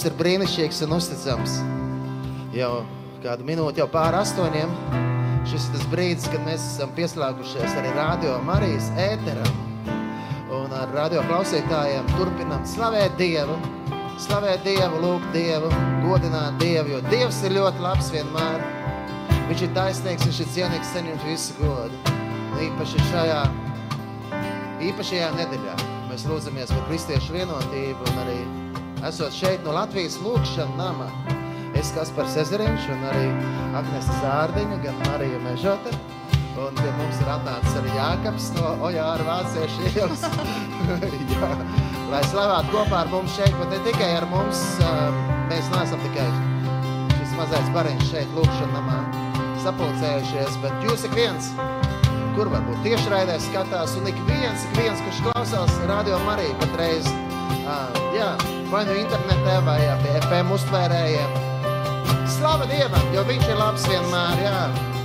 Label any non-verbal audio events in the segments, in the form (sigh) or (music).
Dievs ir brīnišķīgs un uzticams. Jau kādu minūti, jau pāri astoņiem. Šis ir tas brīdis, kad mēs esam pieslēgušies arī radio Marijas ēteram. Un ar radio klausītājiem turpinam slavēt Dievu, slavēt Dievu, lūgt Dievu, godināt Dievu, jo Dievs ir ļoti labs vienmēr. Viņš ir taisnīgs, viņš ir cienīgs, saņemt visu godu. Īpaši šajā, īpašajā nedēļā mēs lūdzamies par kristiešu vienotību un arī esot šeit no Latvijas lūkšana nama. Es Kaspars Ezeriņš un arī Agnese Zārdiņa, gan Marija Mežota. Un pie mums ir atnācis arī Jākaps no Ojāra Vāciešu ielas. (laughs) Jā, lai slavētu kopā ar mums šeit, bet ne tikai ar mums. Mēs neesam tikai šis mazais bariņš šeit lūkšana namā sapulcējušies, bet jūs ik viens, kur varbūt tiešraidē skatās, un ik viens, ik viens, kurš klausās radio Mariju patreiz, jā, vai nu internetē, vai pie FM uztvērējiem. Slava Dievam, jo viņš ir labs vienmēr, jā.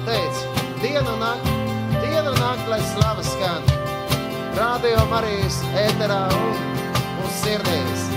Teic, dienu un nakti, dienu un nakti, lai slava skan. Radio Marijas ēterā un mūsu sirdīs.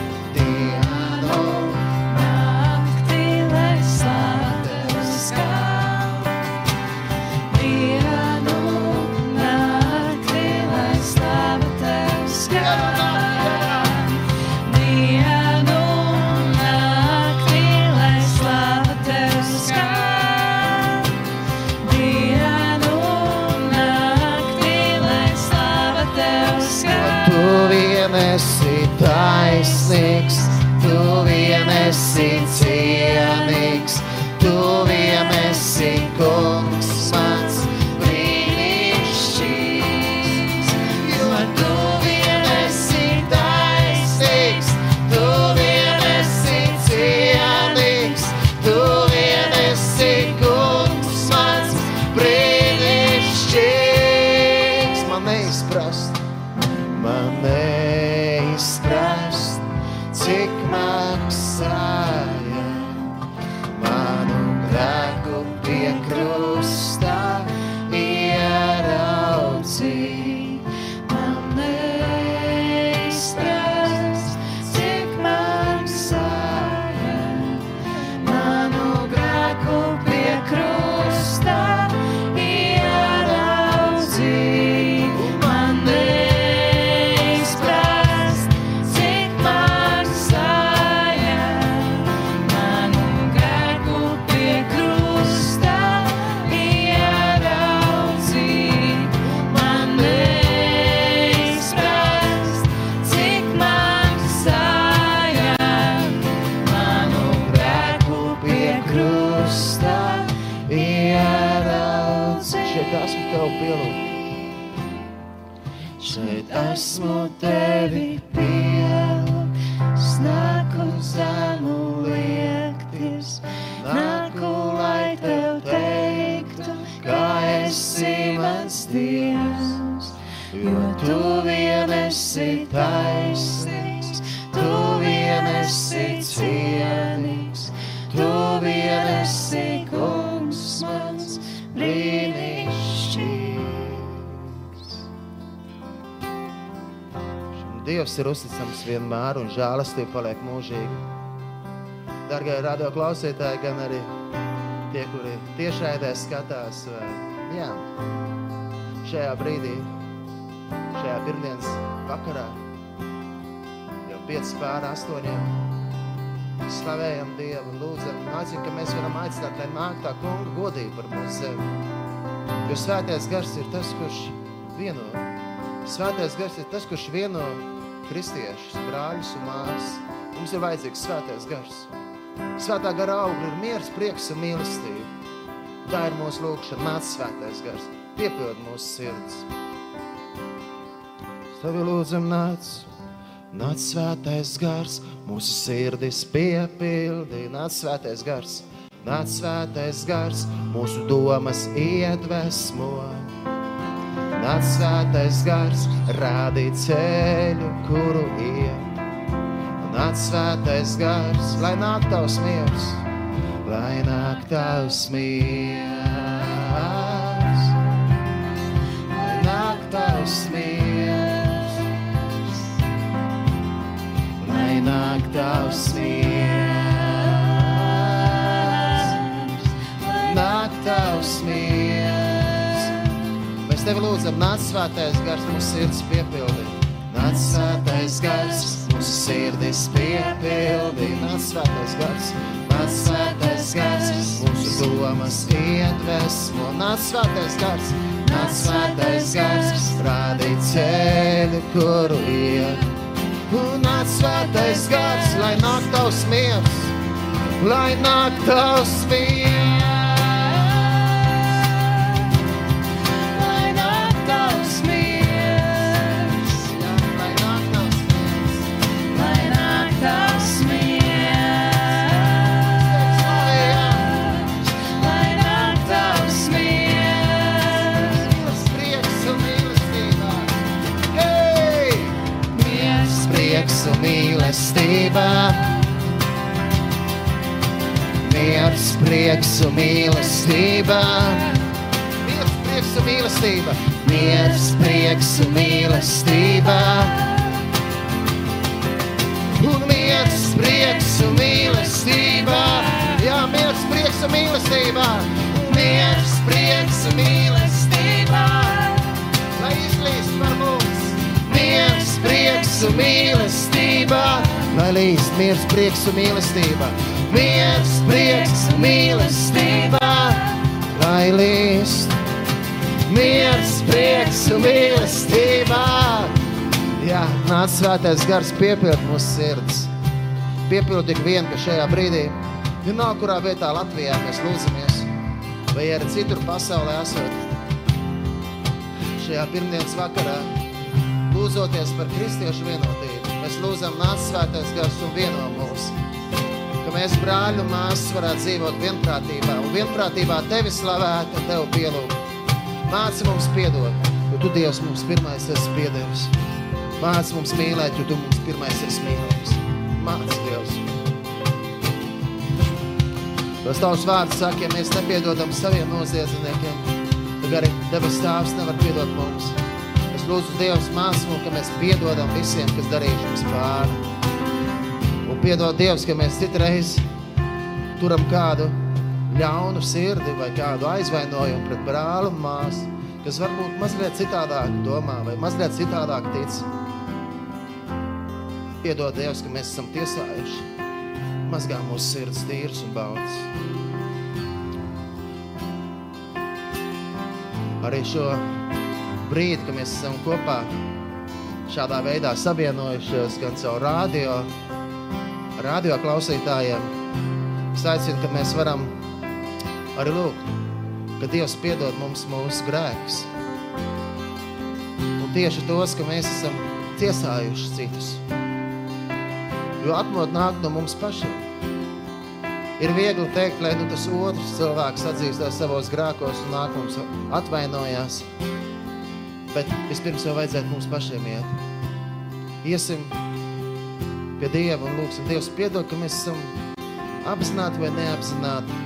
Ir uzticams vienmēr un žēlastība paliek mūžīgi. Dargie radio klausītāji, gan arī tie, kuri tiešraidē skatās, vai, jā, šajā brīdī, šajā pirmdienas vakarā, jau 5 pār 8. Slavējam Dievu, lūdzam, aicinām, ka mēs varam aicināt, lai nāk tā kunga godība par mūsu zemi. Jo svētais gars ir tas, kurš vieno. Svētais gars ir tas, kurš vieno kristiešus, brāļus un māsas. Mums ir vajadzīgs svētais gars. Svētā gara augļa ir miers, prieks un mīlestība. Tā ir mūsu lūkšana, nāc svētais gars, piepild mūsu sirds. Tavi lūdzam nāc, nāc svētais gars, mūsu sirdis piepildi, nāc svētais gars. Nāc svētais gars, mūsu domas iedvesmo. Nāc svētais gars, rādīt ceļu, kuru iet. Nāc svētais gars, lai nāk tavs miers, lai nāk tavs miers. Tevi lūdzam, nāc svētais gars, mūsu sirds piepildīt. Nāc svētais gars, mūsu sirdis piepildī. Nāc svētais gars, nāc svētais gars, mūsu domas iedvesmo. Nāc svētais gars, nāc svētais gars, rādīt ceļu, kuru iet. Un nāc svētais gars, lai nāk tavs miers, lai nāk tavs miers. Mīlestībā. Miers, prieks un mīlestībā. Miers, prieks un mīlestība. Miers, prieks un mīlestībā. Un miers, prieks un mīlestībā. Jā, miers, prieks un mīlestībā. Miers, prieks un mīlestībā. Lai izlīst par mums. Miers, prieks un mīlestība. Lai līst miers, prieks un mīlestība. Miers, prieks mīlestība. Lai līst miers, prieks un mīlestība. Jā, nāc svētais gars piepild mūsu sirds. Piepild tik vien, ka šajā brīdī, vienalga kurā vietā Latvijā mēs lūdzamies, vai arī citur pasaulē esot, šajā pirmdienas vakarā, lūdzoties par kristiešu vienotību. Mēs lūdzam, nāc svētais gars un vieno mūs. Ka mēs brāļi un māsas varētu dzīvot vienprātībā un vienprātībā tevi slavēt un tevi pielūgt. Māci mums piedot, jo tu Dievs mums pirmais esi piedevis. Māci mums mīlēt, jo tu mums pirmais esi mīlējis. Māci Dievs. Tas tavs vārds saka, ja mēs nepiedodam saviem noziedzniekiem, tad arī debes tēvs nevar piedot mums. Lūdzu Dievs mācību, ka mēs piedodam visiem, kas darījuši mums pāri. Un piedod Dievs, ka mēs citreiz turam kādu ļaunu sirdi vai kādu aizvainojumu pret brāli un māsu, kas varbūt mazliet citādāk domā vai mazliet citādāk tic. Piedod Dievs, ka mēs esam tiesājuši. Mazgā mūsu sirds tīrs un baudas. Arī šo brīdi, kad mēs esam kopā šādā veidā savienojušies gan caur radio, radio klausītājiem, es aicinu, ka mēs varam arī lūgt, ka Dievs piedod mums mūsu grēkus. Un tieši tos, ka mēs esam tiesājuši citus. Jo atmod nāk no mums pašiem. Ir viegli teikt, lai nu tas otrs cilvēks atzīstās savos grēkos un nāk mums atvainojās. Bet vispirms jau vajadzētu mums pašiem iet. Iesim pie Dieva un lūksim Dievs piedod, ka mēs esam apzināti vai neapzināti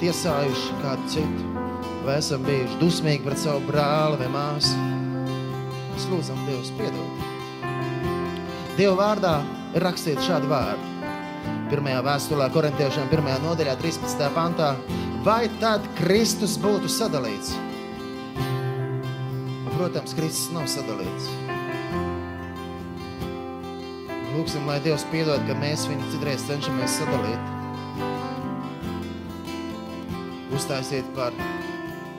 tiesājuši kādu citu, vai esam bijuši dusmīgi pret savu brāli vai māsu. Mēs lūdzam Dievs piedod. Dieva vārdā ir rakstīts šādi vārdi. Pirmajā vēstulē korintiešiem, pirmajā nodaļā, 13. pantā, vai tad Kristus būtu sadalīts? Protams, Kristus nav sadalīts. Lūksim, lai Dievs piedod, ka mēs viņu citreiz cenšamies sadalīt. Uztaisiet par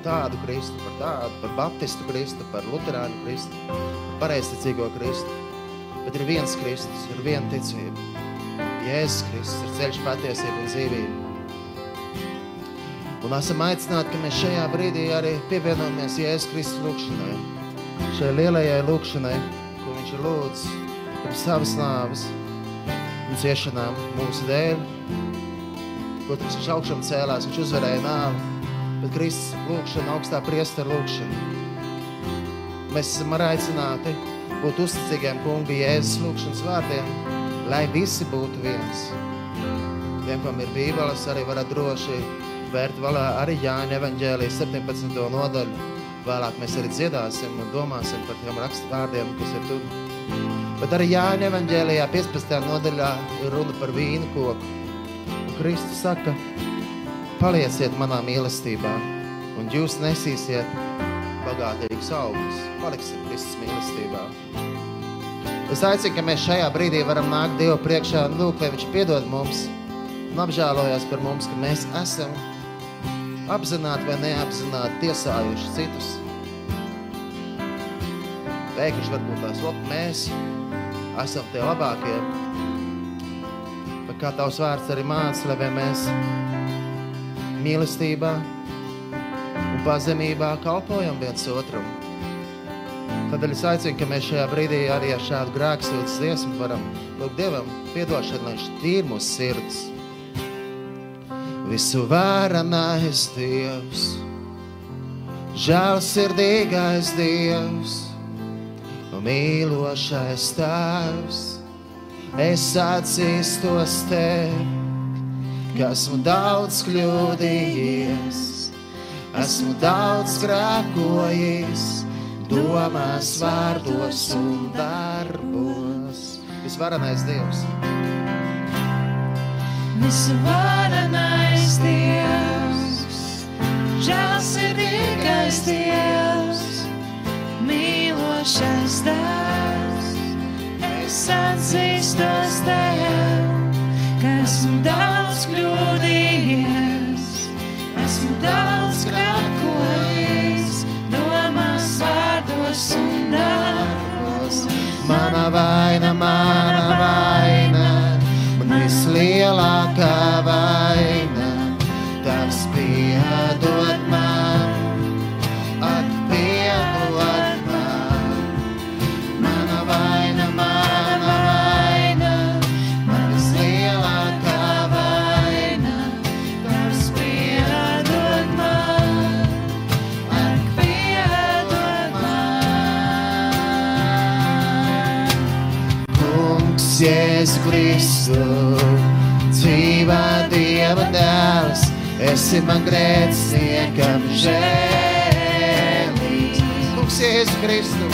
tādu Kristu, par tādu, par baptistu Kristu, par luterāņu Kristu, par pareizticīgo Kristu. Bet ir viens Kristus, ir viena ticība. Jēzus Kristus ir ceļš, patiesība un dzīvība. Un esam aicināti, ka mēs šajā brīdī arī pievienojamies Jēzus Kristus lūkšanai. Šai lielajai lūkšanai, ko viņš ir lūdz par savas nāves un ciešanām mūsu dēļ. Protams, viņš augšām cēlās, viņš uzvarēja nāvi, bet Kristus lūkšana, augstā priestara lūkšana. Mēs esam arī aicināti būt uzticīgiem kunga Jēzus lūkšanas vārdiem, lai visi būtu viens. Tiem, kam ir bībeles, arī varat droši vērt valā arī Jāņa evaņģēlijas 17. nodaļu. Vēlāk mēs arī dziedāsim un domāsim par tiem rakstu vārdiem, kas ir tur. Bet arī Jāņa evaņģēlijā 15. nodaļā ir runa par vīnu koku. Un Kristus saka, palieciet manā mīlestībā, un jūs nesīsiet bagātīgus augļus. Paliksim Kristus mīlestībā. Es aicinu, ka mēs šajā brīdī varam nākt Dievu priekšā un lūgt, lai Viņš piedod mums un apžēlojas par mums, ka mēs esam apzināti vai neapzināti tiesājuši citus. Teikuši varbūt tās, lop, mēs esam tie labākie. Bet kā tavs vārds arī māca, lai mēs mīlestībā un pazemībā kalpojam viens otram. Tādēļ es aicinu, ka mēs šajā brīdī arī ar šādu grēksūdzes dziesmu varam lūgt Dievam piedošanu, lai viņš tīr mūsu sirds. Visu varenais Dievs, žēlsirdīgais Dievs, un mīlošais Tēvs, es atzīstos Tev, ka esmu daudz kļūdījies, esmu daudz grēkojis, domās, vārdos un darbos. Visvarenais Dievs, Visu varenais Dievs, žēlsirdīgais Dievs, mīlošais Tēvs, es atzīstos Tev, ka esmu daudz kļūdījies, esmu daudz grēkojis, domās, vārdos un darbos. mana vaina, mana Kristu, dzīvā Dieva dēls, esi man grēciniekam žēlīgs. Kungs, Jēzu Kristu,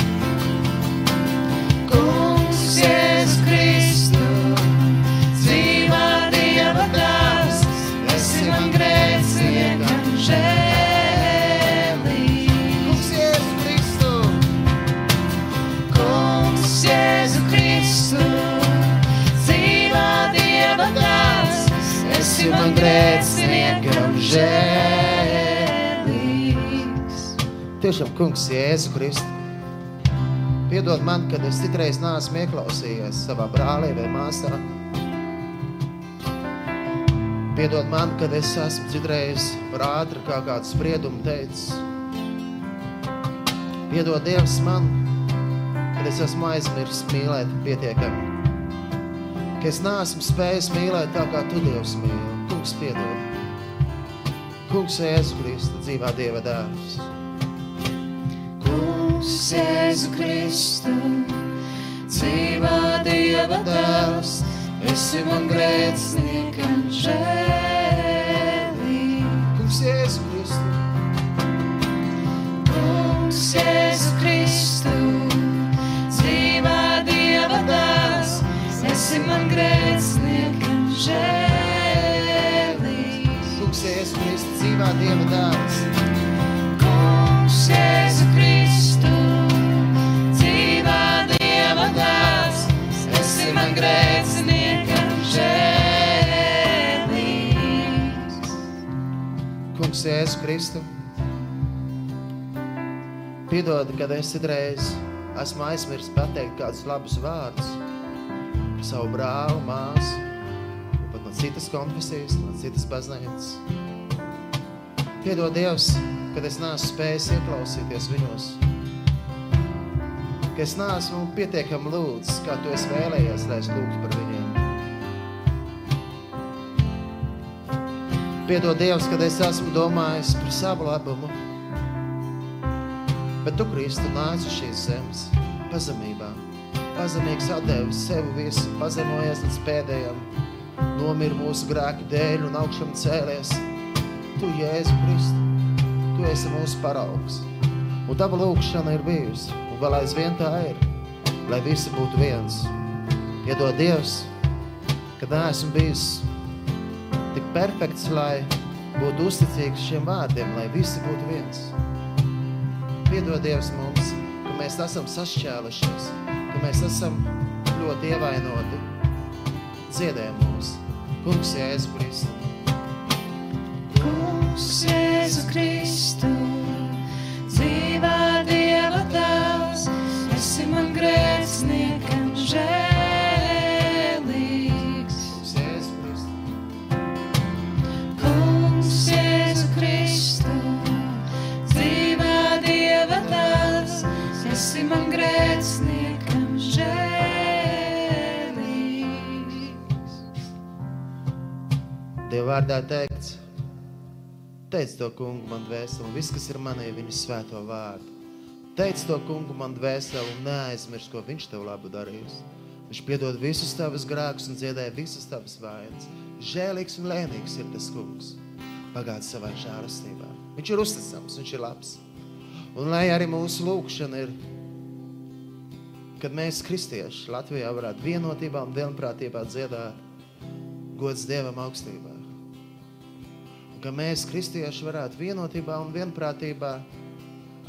žēlīgs. tiešām Kungs, Jēzu Kristu. Piedod man, kad es citreiz neesmu ieklausījies savā brālī vai māsā. Piedod man, kad es esmu citreiz par ātri kā kādu spriedumu teicis. Piedod Dievs man, kad es esmu aizmirsis mīlēt pietiekami. Ka es neesmu spējis mīlēt tā, kā tu Dievs mīli. Kungs, piedod. Kungs, Jēzu Kristu, dzīvā Dieva dēls. Kungs, Jēzu Kristu, dzīvā Dieva dēls, esi man grēciniekam žēlīgs. Kungs, Jēzu Kristu. Kungs, Jēzu Kristu, dzīvā Dieva dēls, esi man grēciniekam žēlīgs. Dzīvā Dieva dēls. Kungs, Jēzu Kristu, dzīvā Dieva dēls, esi man grēciniekam žēlīgs. Kungs, Jēzu Kristu. Piedod, kad es citreiz esmu aizmirsis pateikt kādus labus vārdus savu brāli, māsu, pat no citas konfesijas, no citas baznīcas. Piedod Dievs, kad es neesmu spējis ieklausīties viņos. Ka es neesmu pietiekami lūdzis, kā tu esi vēlējies, lai es lūgtu par viņiem. Piedod Dievs, kad es esmu domājis par savu labumu. Bet tu, Kristu, nāc uz šīs zemes pazemībā. Pazemīgs atdevis sevi visu, pazemojies līdz pēdējam. Nomir mūsu grēku dēļ un augšam cēlies. Tu, Jēzu Kristu, tu esi mūsu paraugs. Un tava lūkšana ir bijusi, un vēl aizvien tā ir, lai visi būtu viens. Piedod Dievs, kad neesmu bijis tik perfekts, lai būtu uzticīgs šiem vārdiem, lai visi būtu viens. Piedod Dievs mums, ka mēs esam sašķēlušies, ka mēs esam ļoti ievainoti. Dziedē mūs, Kungs Jēzu Kristu. Kungs, Jēzu Kristu, dzīvā Dieva dēls, esi man grēciniekam žēlīgs. Kungs Jēzu Kristu. Dzīvā Dieva dēls, esi man grēciniekam žēlīgs. Dieva vārdā teikts, teic to kungu man dvēseli, un viss, kas ir manī, viņa svēto vārdu. Teic to kungu man dvēseli, un neaizmirs, ko viņš tev labu darījis. Viņš piedod visus tavus grēkus un dziedē visas tavas vainas. Žēlīgs un lēnīgs ir tas kungs. Pagāds savā žēlastībā. Viņš ir uzticams, viņš ir labs. Un lai arī mūsu lūkšana ir, kad mēs, kristieši, Latvijā varētu vienotībā un vienprātībā dziedāt gods Dievam augstībā. Ka mēs, kristieši, varētu vienotībā un vienprātībā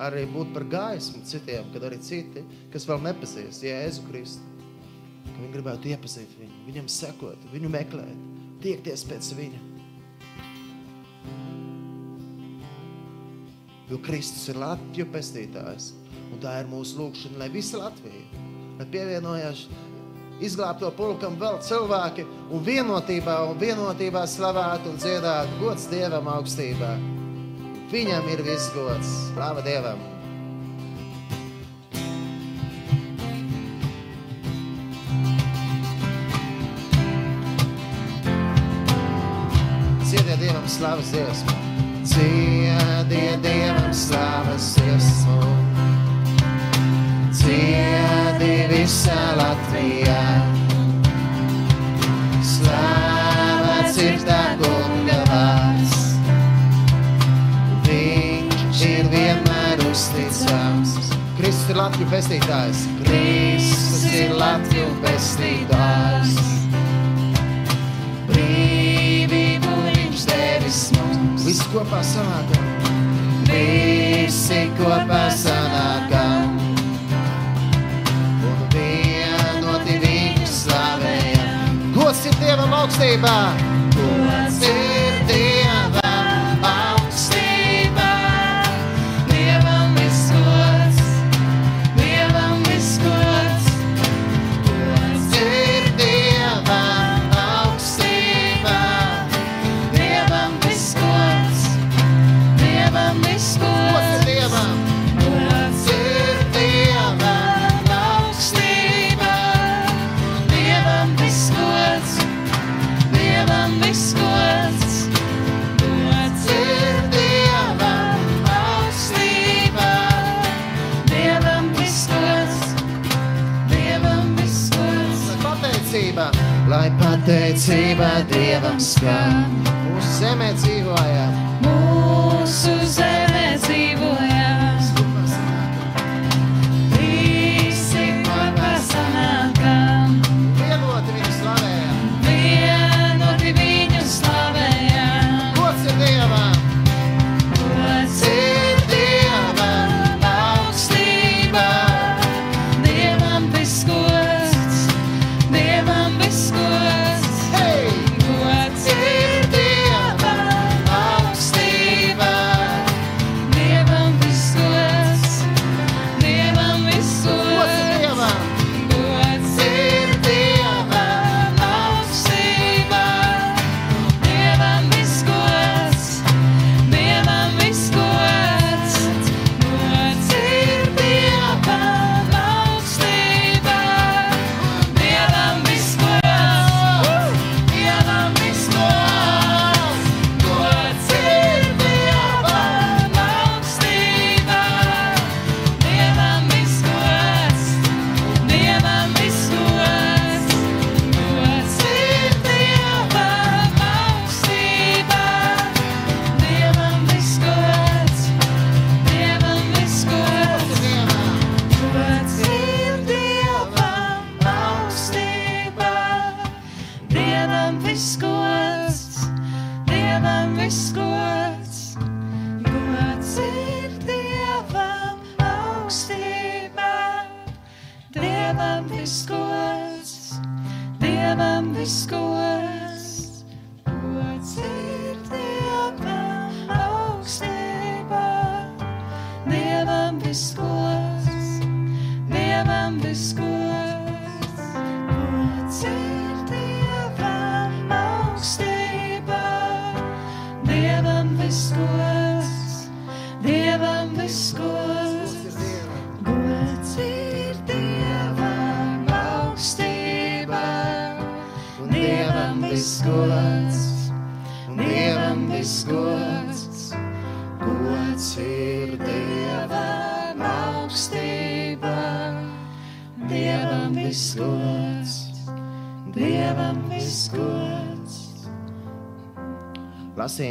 arī būt par gaismu citiem, kad arī citi, kas vēl nepazīst Jēzu Kristu, ka viņi gribētu iepazīt viņu, viņam sekot, viņu meklēt, tiekties pēc viņa. Jo Kristus ir Latviju pestītājs, un tā ir mūsu lūkšana, lai visa Latvija, lai pievienojas izglābto pulkam vēl cilvēki un vienotībā un vienotībā slavētu un dziedātu gods Dievam augstībā. Viņam ir viss gods. Slava Dievam! Ciediet Dievam slavas dziesmu. Ciediet Dievam slavas dziesmu mani visā Latvijā. Slāvāts ir tā kunga vārds, viņš ir vienmēr uzticams. Kristus ir Latviju pestītājs. Kristus ir Latviju pestītājs. Brīvību viņš devis mums. Visi kopā sanākam. Visi kopā sanākam. Slavējam. Gods ir pateicība Dievam skan, Mūsu zemē dzīvojam.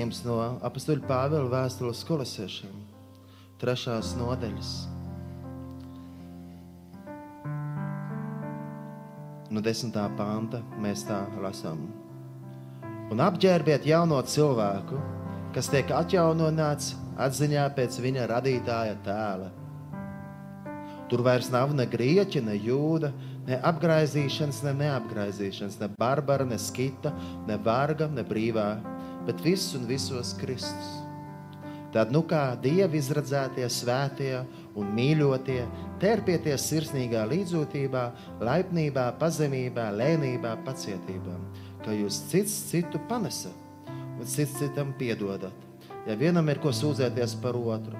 Lasījums no apakstuļa Pāvila vēstules kolosiešiem, trešās nodaļas. No desmitā panta mēs tā lasām. Un apģērbiet jauno cilvēku, kas tiek atjaunots atziņā pēc viņa radītāja tēla. Tur vairs nav ne grieķa, ne jūda, ne apgaizīšanas, ne neapgaizīšanas, ne barbara, ne skita, ne varga, ne brīvā, bet viss un visos Kristus. Tad, nu kā dievi izradzētie, svētie un mīļotie, terpieties sirsnīgā līdzjūtībā, laipnībā, pazemībā, lēnībā, pacietībā, ka jūs cits citu panesat un cits citam piedodat, ja vienam ir ko sūdzēties par otru.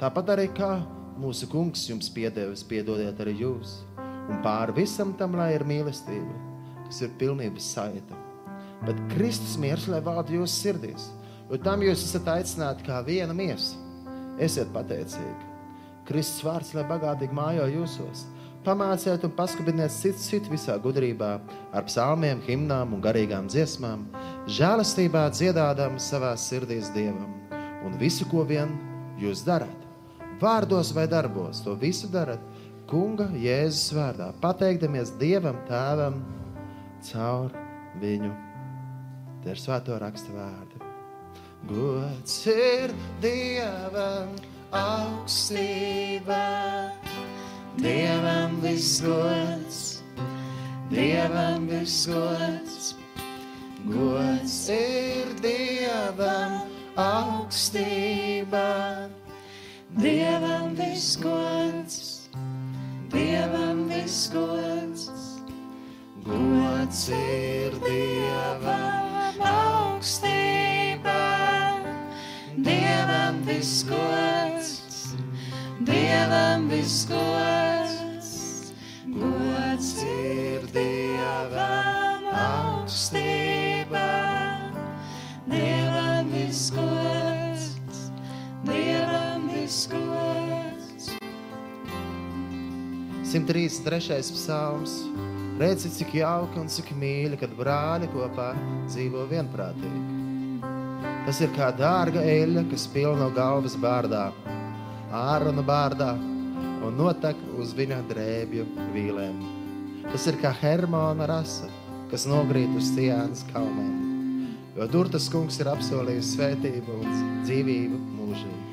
Tāpat arī kā mūsu kungs jums piedevis, piedodiet arī jūs, un pāri visam tam, lai ir mīlestība, kas ir pilnības saita. Bet Kristus miers, lai valda jūsu sirdīs, jo tam jūs esat aicināti kā viena miesa. Esiet pateicīgi. Kristus vārds, lai bagātīgi mājo jūsos. Pamāciet un paskatieties citu, citu visā gudrībā, ar psalmiem, himnām un garīgām dziesmām, žēlastībā dziedādām savā sirdīs Dievam un visu, ko vien jūs darāt. vārdos vai darbos, to visu darat Kunga Jēzus vārdā, pateikdamies Dievam Tēvam caur viņu. Tie ir svēto raksta vārdi. Gods ir Dievam augstībā, Dievam visgods, Dievam visgods. Gods ir Dievam augstībā, Dievam visgods, Dievam visgods. Gods ir Dievam augstībā, Dievam visgods, Dievam visgods. Gods ir Dievam augstībā, Dievam visgods, Dievam visgods. 133. psalms. Redzi, cik jauki un cik mīļi, kad brāļi kopā dzīvo vienprātīgi. Tas ir kā dārga eļļa, kas pilna no galvas bārdā, āruna bārdā un notek uz viņa drēbju vīlēm. Tas ir kā Hermona rasa, kas nogrīt uz Ciānas kalniem, jo tur tas kungs ir apsolījis svētību un dzīvību mūžīgi.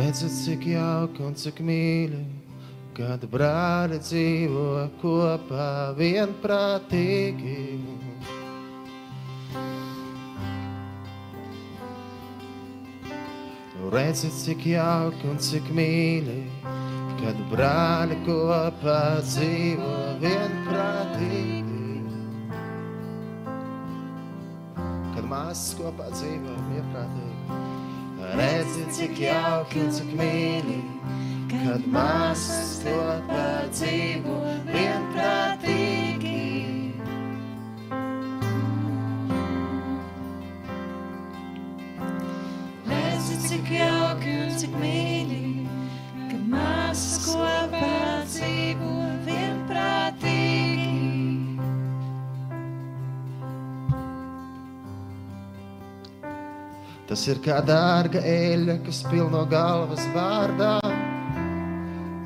Redzu, cik jauki un cik mīļi, kad brāļi dzīvo kopā vienprātīgi. Redzi, cik jauki un cik mīļi, kad brāļi kopā dzīvo vienprātīgi. Kad māsas kopā dzīvo vienprātīgi. Redzi, cik jauki un cik mīļi, kad māsas kopā dzīvo Tas ir kā dārga eļļa, kas pilno galvas vārdā,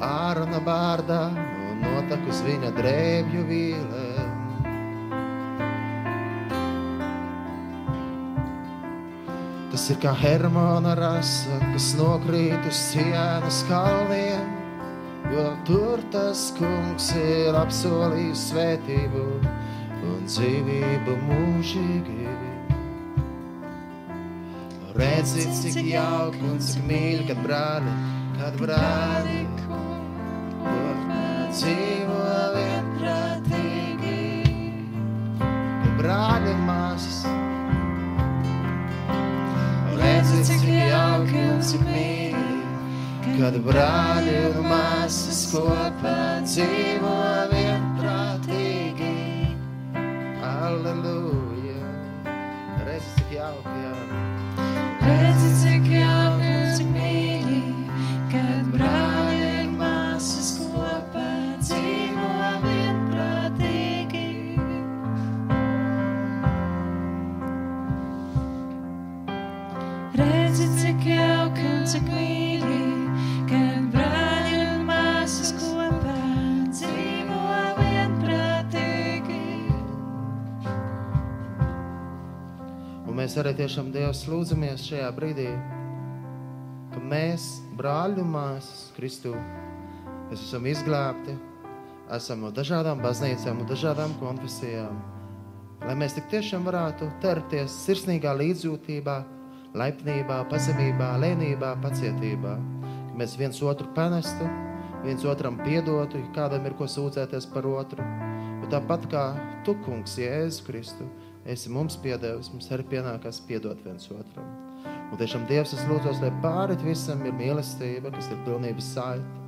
āruna bārdā un notek uz viņa drēbju vīlēm. Tas ir kā Hermona rasa, kas nokrīt uz sienas kalniem, jo tur tas kungs ir apsolījis svētību un dzīvību mūžīgi. Redzi, cik jauki un cik mīļi, kad brāļi, kad brāļi kopā dzīvo vienprātīgi. Kad brāļi un māsas, redzi, cik jauki un cik mīļi, kad brāļi un māsas kopā dzīvo vienprātīgi. Halleluja! Redzi, cik jauki, jā. Redzi, mēs arī tiešām Dievs lūdzamies šajā brīdī, ka mēs, brāļi un māsas, Kristu, mēs esam izglābti, esam no dažādām baznīcām un dažādām konfesijām, lai mēs tik tiešām varētu terpties sirsnīgā līdzjūtībā, laipnībā, pazemībā, lēnībā, pacietībā, ka mēs viens otru panestu, viens otram piedotu, ja kādam ir ko sūdzēties par otru. Jo tāpat kā tu, kungs, Jēzus Kristu, esi mums piedevis, mums arī pienākās piedot viens otram. Un tiešām Dievs, es lūdzu, lai pāri visam ir mīlestība, kas ir pilnības saita.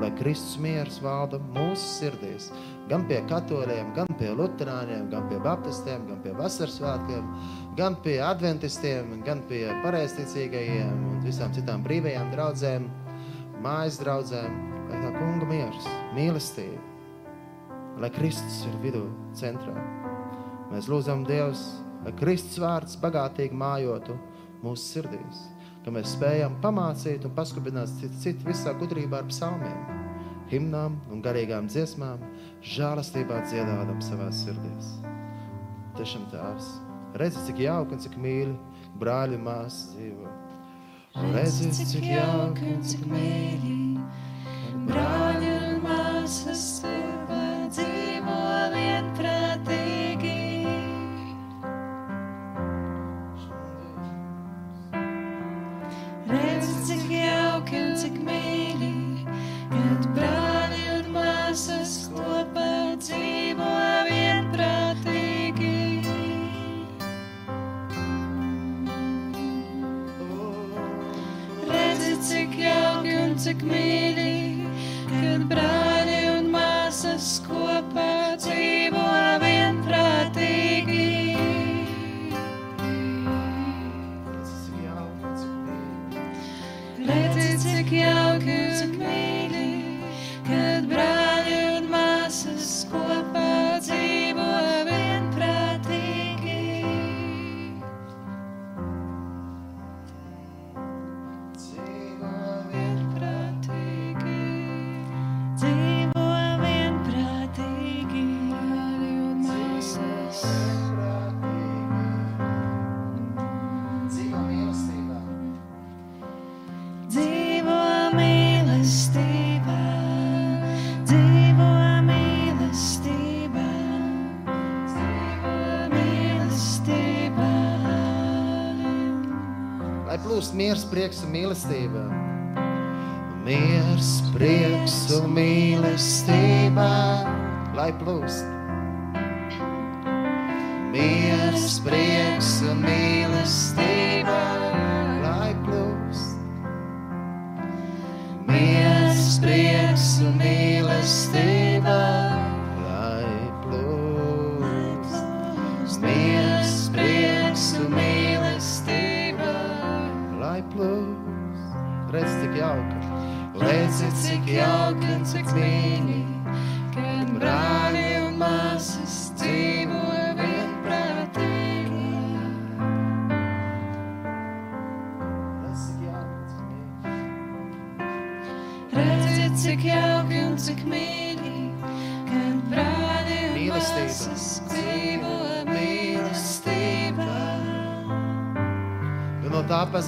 Lai Kristus miers valda mūsu sirdīs, gan pie katoļiem, gan pie luterāņiem, gan pie baptistiem, gan pie vasaras svētkiem, gan pie adventistiem, gan pie pareizticīgajiem un visām citām brīvajām draudzēm, mājas draudzēm, lai tā kunga miers, mīlestība, lai Kristus ir vidū centrā. Mēs lūdzam Dievs, lai Kristus vārds bagātīgi mājotu mūsu sirdīs, ka mēs spējam pamācīt un paskubināt citu, citu visā gudrībā ar psalmiem, himnām un garīgām dziesmām, žēlastībā dziedādam savās sirdīs. Tiešām tēvs, redzi, cik jauki un cik mīļi brāļi māsas dzīvo. Redzi, cik jauki un cik mīļi brāļi un māsas dzīvo vienprātīgi. Cik mīļi, kad brāļi un māsas kopā dzīvo vienprātīgi. Redzi, cik jauki un cik mīļi, kad brāļi un māsas kopā Dzīvo prieks un mīlestība. Miers, prieks un mīlestība. Lai plūst.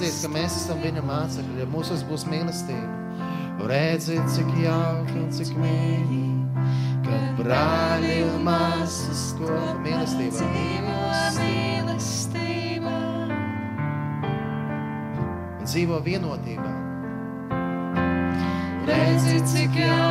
Pazīst, ka mēs esam viņa mācekļi, ja mūsos būs mīlestība. Redzi, cik jauki un cik mīļi, kad brāļi un māsas kopā mīlestībā. Mīlestībā. Un dzīvo vienotībā. Redzi, cik jauki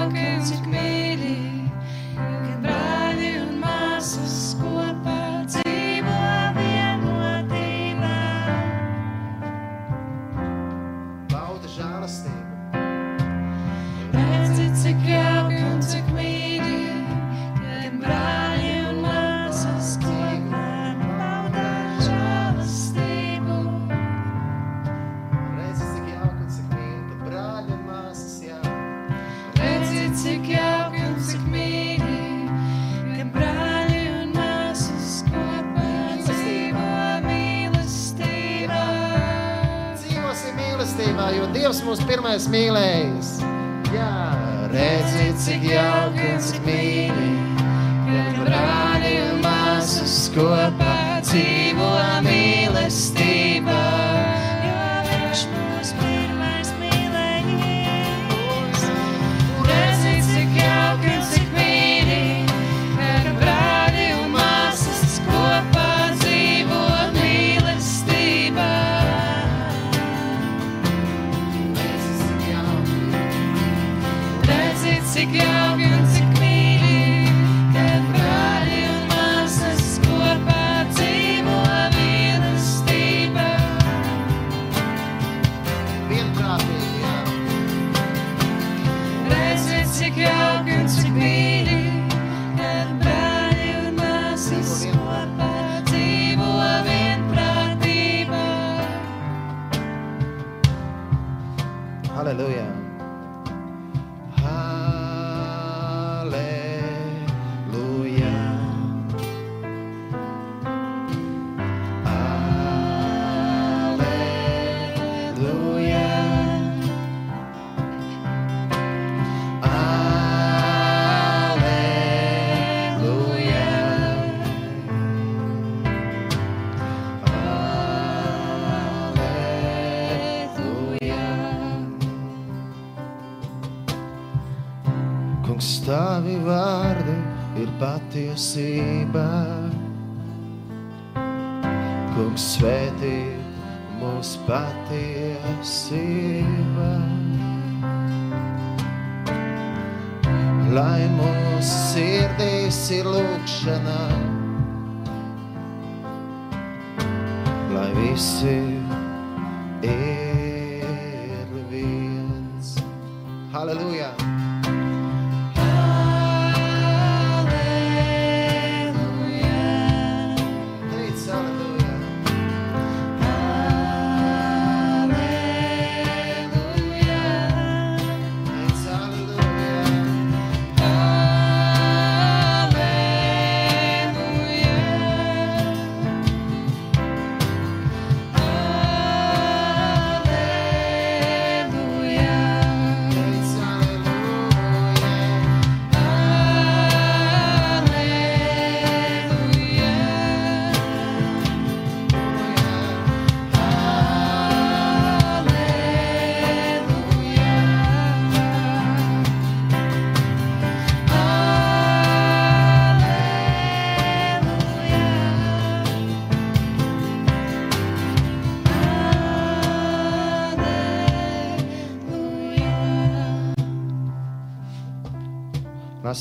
jo Dievs mūs pirmais mīlējis. Jā, redzi, cik jauki un cik mīļi, kad brāļi un māsas kopā dzīvo mīlestībā. Patiesība. Kungs, svētī mūsu patiesība. Lai mūsu sirdīs ir lūkšana, lai visi ir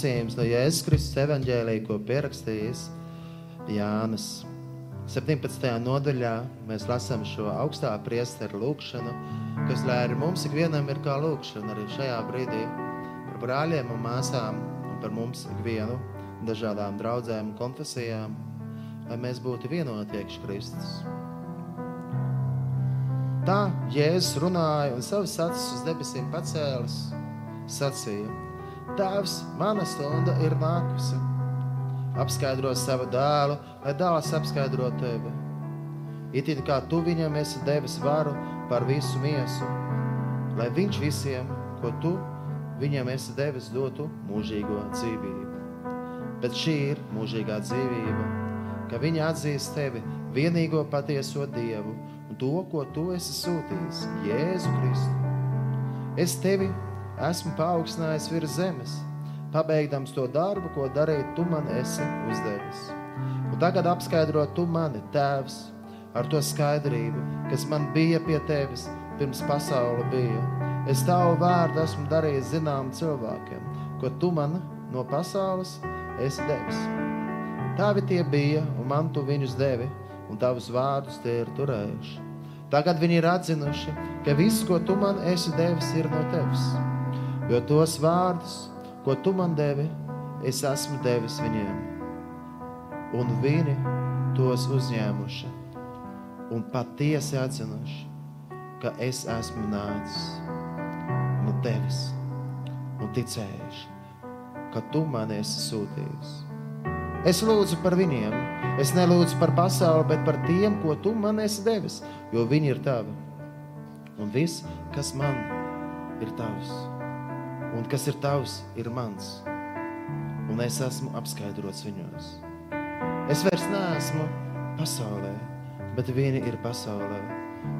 Lasījums no Jēzus Kristus evanģēlīja, ko pierakstījis Jānis. 17. nodaļā mēs lasām šo augstā priesteru lūgšanu, kas lai arī mums ikvienam ir kā lūgšana arī šajā brīdī par brāļiem un māsām un par mums ikvienu dažādām draudzēm un konfesijām, lai mēs būtu vienoti iekš Kristus. Tā Jēzus runāja un savus acis uz debesīm pacēlis, sacīja: Tēvs, mana stunda ir nākusi. Apskaidro savu dēlu, lai dēls apskaidro tevi. It kā tu viņam esi devis varu par visu miesu, lai viņš visiem, ko tu viņam esi devis, dotu mūžīgo dzīvību. Bet šī ir mūžīgā dzīvība, ka viņi atzīst tevi vienīgo patieso Dievu un to, ko tu esi sūtījis, Jēzu Kristu. Es tevi esmu paaugstinājis virs zemes, pabeigdams to darbu, ko darīt tu man esi uzdevis. Un tagad apskaidro tu mani, Tēvs, ar to skaidrību, kas man bija pie tevis pirms pasaule bija. Es tavu vārdu esmu darījis zinām cilvēkiem, ko tu man no pasaules esi devis. Tavi tie bija, un man tu viņus devi, un tavus vārdus tie ir turējuši. Tagad viņi ir atzinuši, ka viss, ko tu man esi devis, ir no tevis. Jo tos vārdus, ko tu man devi, es esmu devis viņiem. Un viņi tos uzņēmuši un patiesi atzinuši, ka es esmu nācis no tevis un ticējuši, ka tu man esi sūtījis. Es lūdzu par viņiem, es nelūdzu par pasauli, bet par tiem, ko tu man esi devis, jo viņi ir tavi. Un viss, kas man ir tavs, un kas ir tavs, ir mans. Un es esmu apskaidrots viņos. Es vairs neesmu pasaulē, bet viņi ir pasaulē.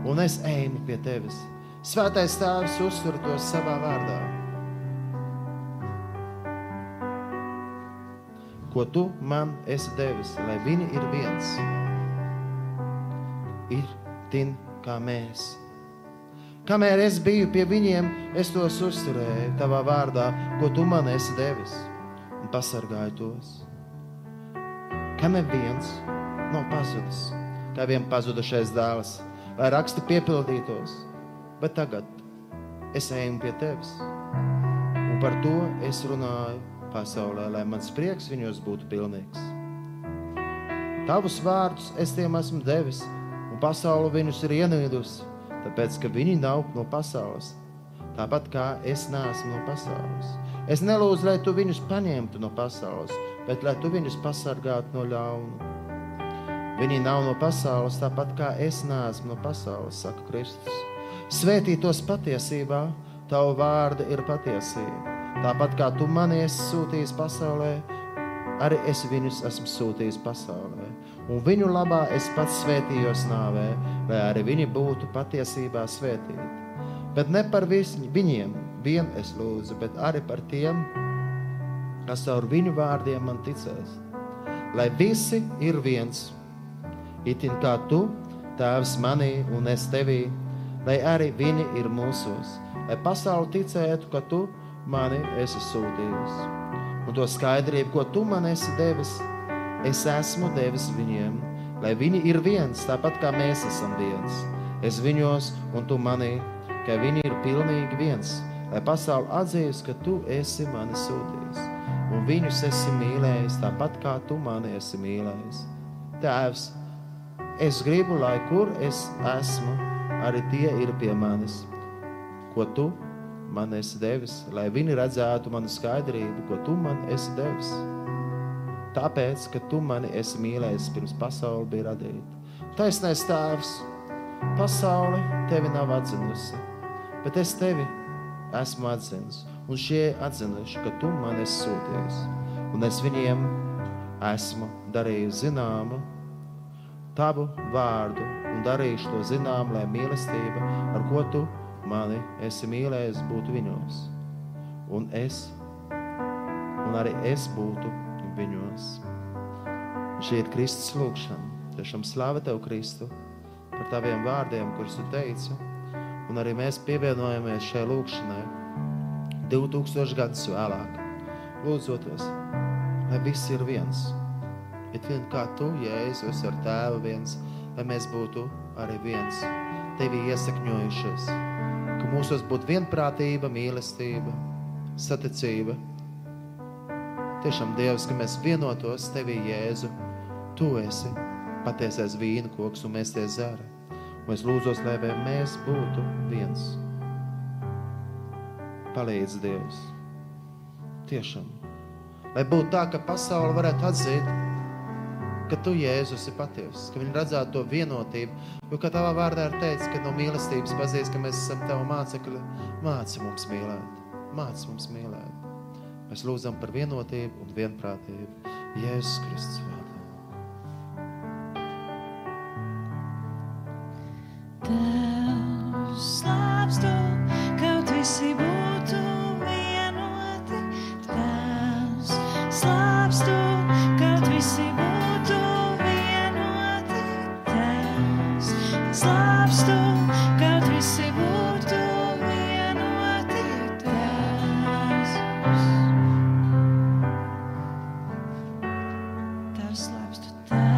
Un es eju pie tevis. Svētais Tēvs uztur to savā vārdā. Ko tu man esi devis, lai viņi ir viens, ir tin kā mēs. Kamēr es biju pie viņiem, es tos uzturēju tavā vārdā, ko tu man esi devis, un pasargāju tos. Ka neviens nav pazudis, kā vien pazudušais dēls, lai raksti piepildītos, bet tagad es eju pie tevis, un par to es runāju pasaulē, lai mans prieks viņos būtu pilnīgs. Tavus vārdus es tiem esmu devis, un pasaule viņus ir ienīdusi, tāpēc, ka viņi nav no pasaules. Tāpat kā es neesmu no pasaules. Es nelūdzu, lai tu viņus paņemtu no pasaules, bet lai tu viņus pasargātu no ļauna. Viņi nav no pasaules, tāpat kā es neesmu no pasaules, saka Kristus. Svētī tos patiesībā, tavu vārdu ir patiesība. Tāpat kā tu mani esi sūtījis pasaulē, arī es viņus esmu sūtījis pasaulē. Un viņu labā es pats svētījos nāvē, lai arī viņi būtu patiesībā svētīti. Bet ne par vis, viņiem vien es lūdzu, bet arī par tiem, kas caur viņu vārdiem man ticēs. Lai visi ir viens, itin kā tu, Tēvs manī un es tevī, lai arī viņi ir mūsos, lai pasauli ticētu, ka tu mani esi sūtījis. Un to skaidrību, ko tu man esi devis, es esmu devis viņiem, lai viņi ir viens, tāpat kā mēs esam viens. Es viņos un tu manī, ka viņi ir pilnīgi viens, lai pasauli atzīst, ka tu esi mani sūtījis. Un viņus esi mīlējis, tāpat kā tu mani esi mīlējis. Tēvs, es gribu, lai kur es esmu, arī tie ir pie manis, ko tu man esi devis, lai viņi redzētu manu skaidrību, ko tu man esi devis. Tāpēc, ka tu mani esi mīlējis pirms pasaule bija radīta. Taisnais tēvs, pasaule tevi nav atzinusi, bet es tevi esmu atzinis. Un šie atzinuši, ka tu man esi sūtījis. Un es viņiem esmu darījis zināmu tavu vārdu un darīšu to zinām, lai mīlestība, ar ko tu mani esi mīlējis, būtu viņos. Un es, un arī es būtu viņos. Šī ir Kristus lūgšana. Tiešām slāva tev, Kristu, par taviem vārdiem, kurus tu teici. Un arī mēs pievienojamies šai lūgšanai 2000 gadus vēlāk. Lūdzoties, lai viss ir viens. Bet vien kā tu, Jēzus, ar tēvu viens, lai mēs būtu arī viens, tevi iesakņojušies, ka mūsos būtu vienprātība, mīlestība, saticība. Tiešām Dievs, ka mēs vienotos tevī, Jēzu, tu esi patiesais vīna koks un mēs tie zara. Un es lūdzos, lai mēs būtu viens. Palīdz Dievs. Tiešām. Lai būtu tā, ka pasaule varētu atzīt, ka tu, Jēzus, esi patiesa, ka viņi redzētu to vienotību. Jo, kā tavā vārdā ir teikts, ka no mīlestības pazīst, ka mēs esam tava mācekļi, māci mums mīlēt, māci mums mīlēt. Mēs lūdzam par vienotību un vienprātību Jēzus Kristus vārdā. Tevs slāpst tu, kaut visi būtu vienoti. Tevs slāpst tu, slaps to death.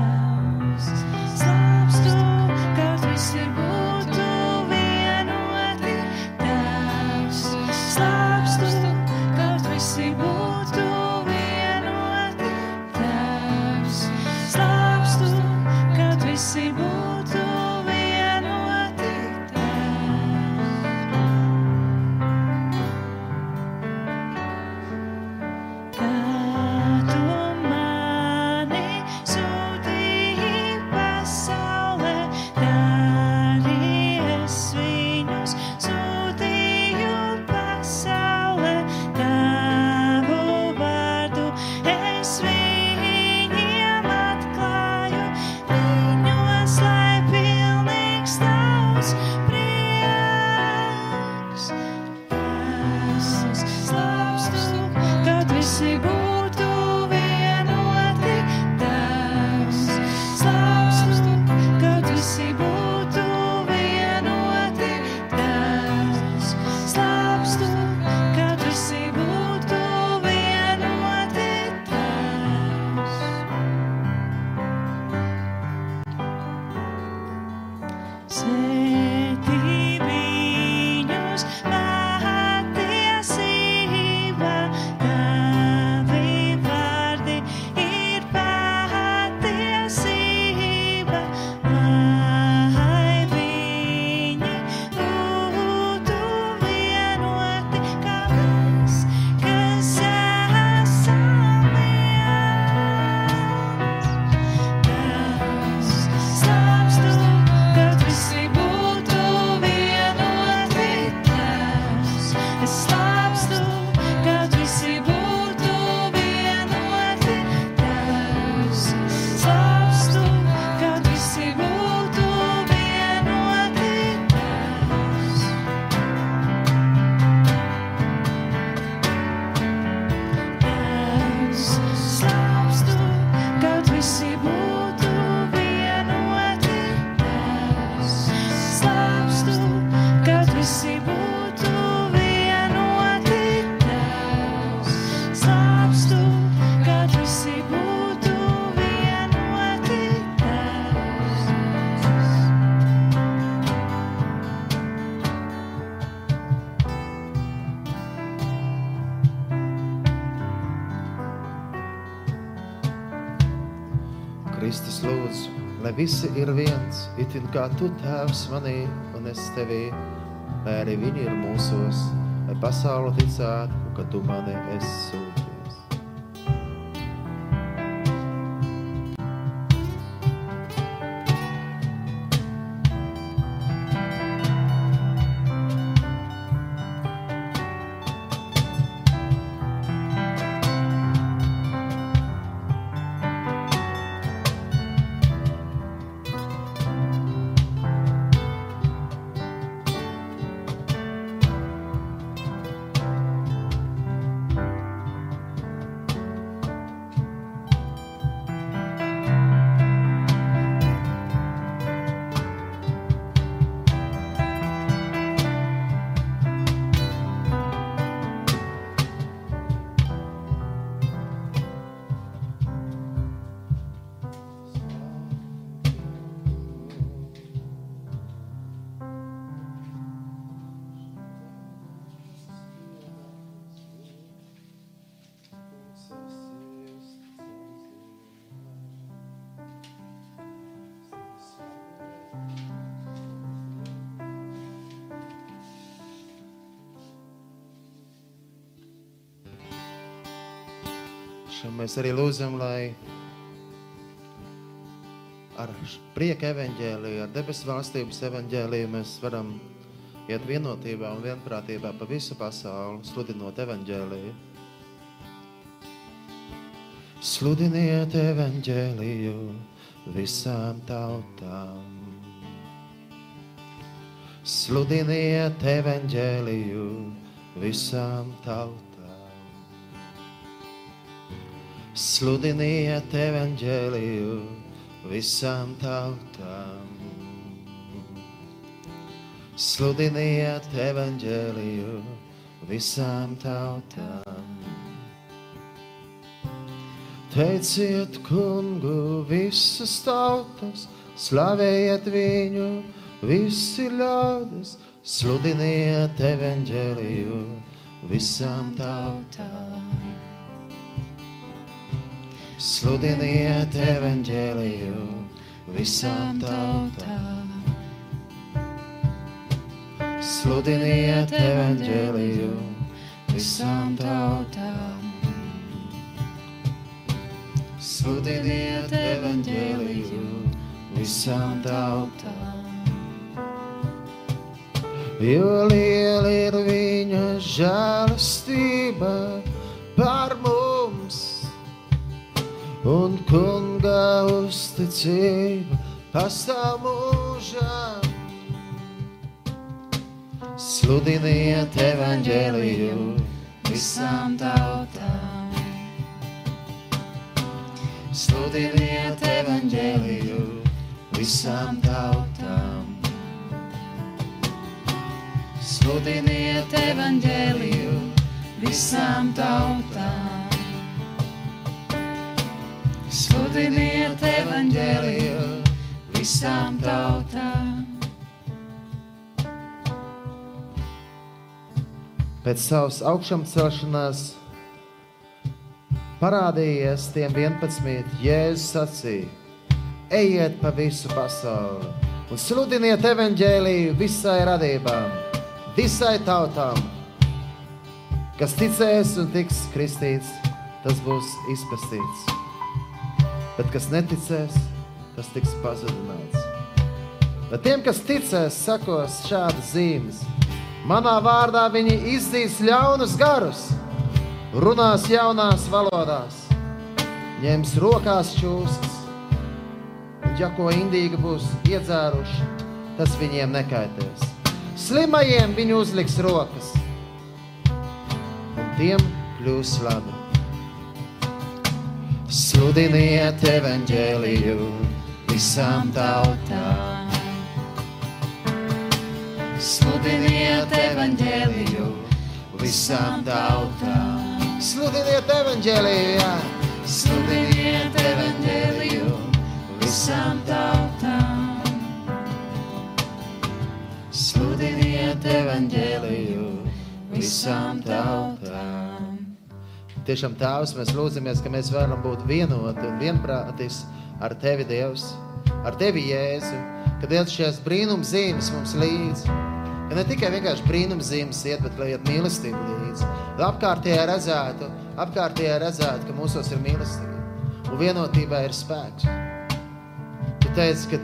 Visi ir viens, itin kā tu tēvs manī un es tevī, lai arī viņi ir mūsos, lai pasaule ticētu, ka tu mani esi mēs arī lūdzam, lai ar prieka evaņģēliju, ar debesu valstības evaņģēliju mēs varam iet vienotībā un vienprātībā pa visu pasauli, sludinot evaņģēliju. Sludiniet evaņģēliju visām tautām. Sludiniet evaņģēliju visām tautām. Sludiniet evaņģēliju visām tautām. Sludiniet evaņģēliju visām tautām. Teiciet kungu visas tautas, slavējiet viņu, visi ļaudis, sludiniet evaņģēliju visām tautām. Sludiniet evaņģēliju visām tautām. Sludiniet evaņģēliju visām tautām. Sludiniet evaņģēliju visām tautām. Jo liela ir viņa žēlastība par mums un kunga uzticība pastāv mūžām. Sludiniet evaņģēliju visām tautām. Sludiniet evaņģēliju visām tautām. Sludiniet evaņģēliju visām tautām. Sludiniet evaņģēliju visām tautām. Pēc savas augšām celšanās parādījies tiem 11. Jēzus sacīja: Ejiet pa visu pasauli un sludiniet evaņģēliju visai radībām, visai tautām. Kas ticēs un tiks kristīts, tas būs izpestīts bet kas neticēs, tas tiks pazudināts. Bet tiem, kas ticēs, sakos šādas zīmes. Manā vārdā viņi izdzīs ļaunus garus, runās jaunās valodās, ņems rokās čūskas, un ja ko indīgi būs iedzēruši, tas viņiem nekaitēs. Slimajiem viņi uzliks rokas, un tiem kļūs labi. Sludiniet evaņģēliju visām tautām. Sludiniet evaņģēliju visām tautām. Sludiniet evaņģēliju, jā. Sludiniet evaņģēliju visām tautām. Sludiniet evaņģēliju visām tautām. Tiešām Tēvs, mēs lūdzamies, ka mēs varam būt vienoti un vienprātis ar tevi, Dievs, ar tevi, Jēzu, ka Dievs šīs brīnums zīmes mums līdzi. Ka ne tikai vienkārši brīnums zīmes iet, bet lai iet mīlestība līdzi. Lai apkārtējā redzētu, apkārtējā redzētu, ka mūsos ir mīlestība. Un vienotībā ir spēks. Tu teici, ka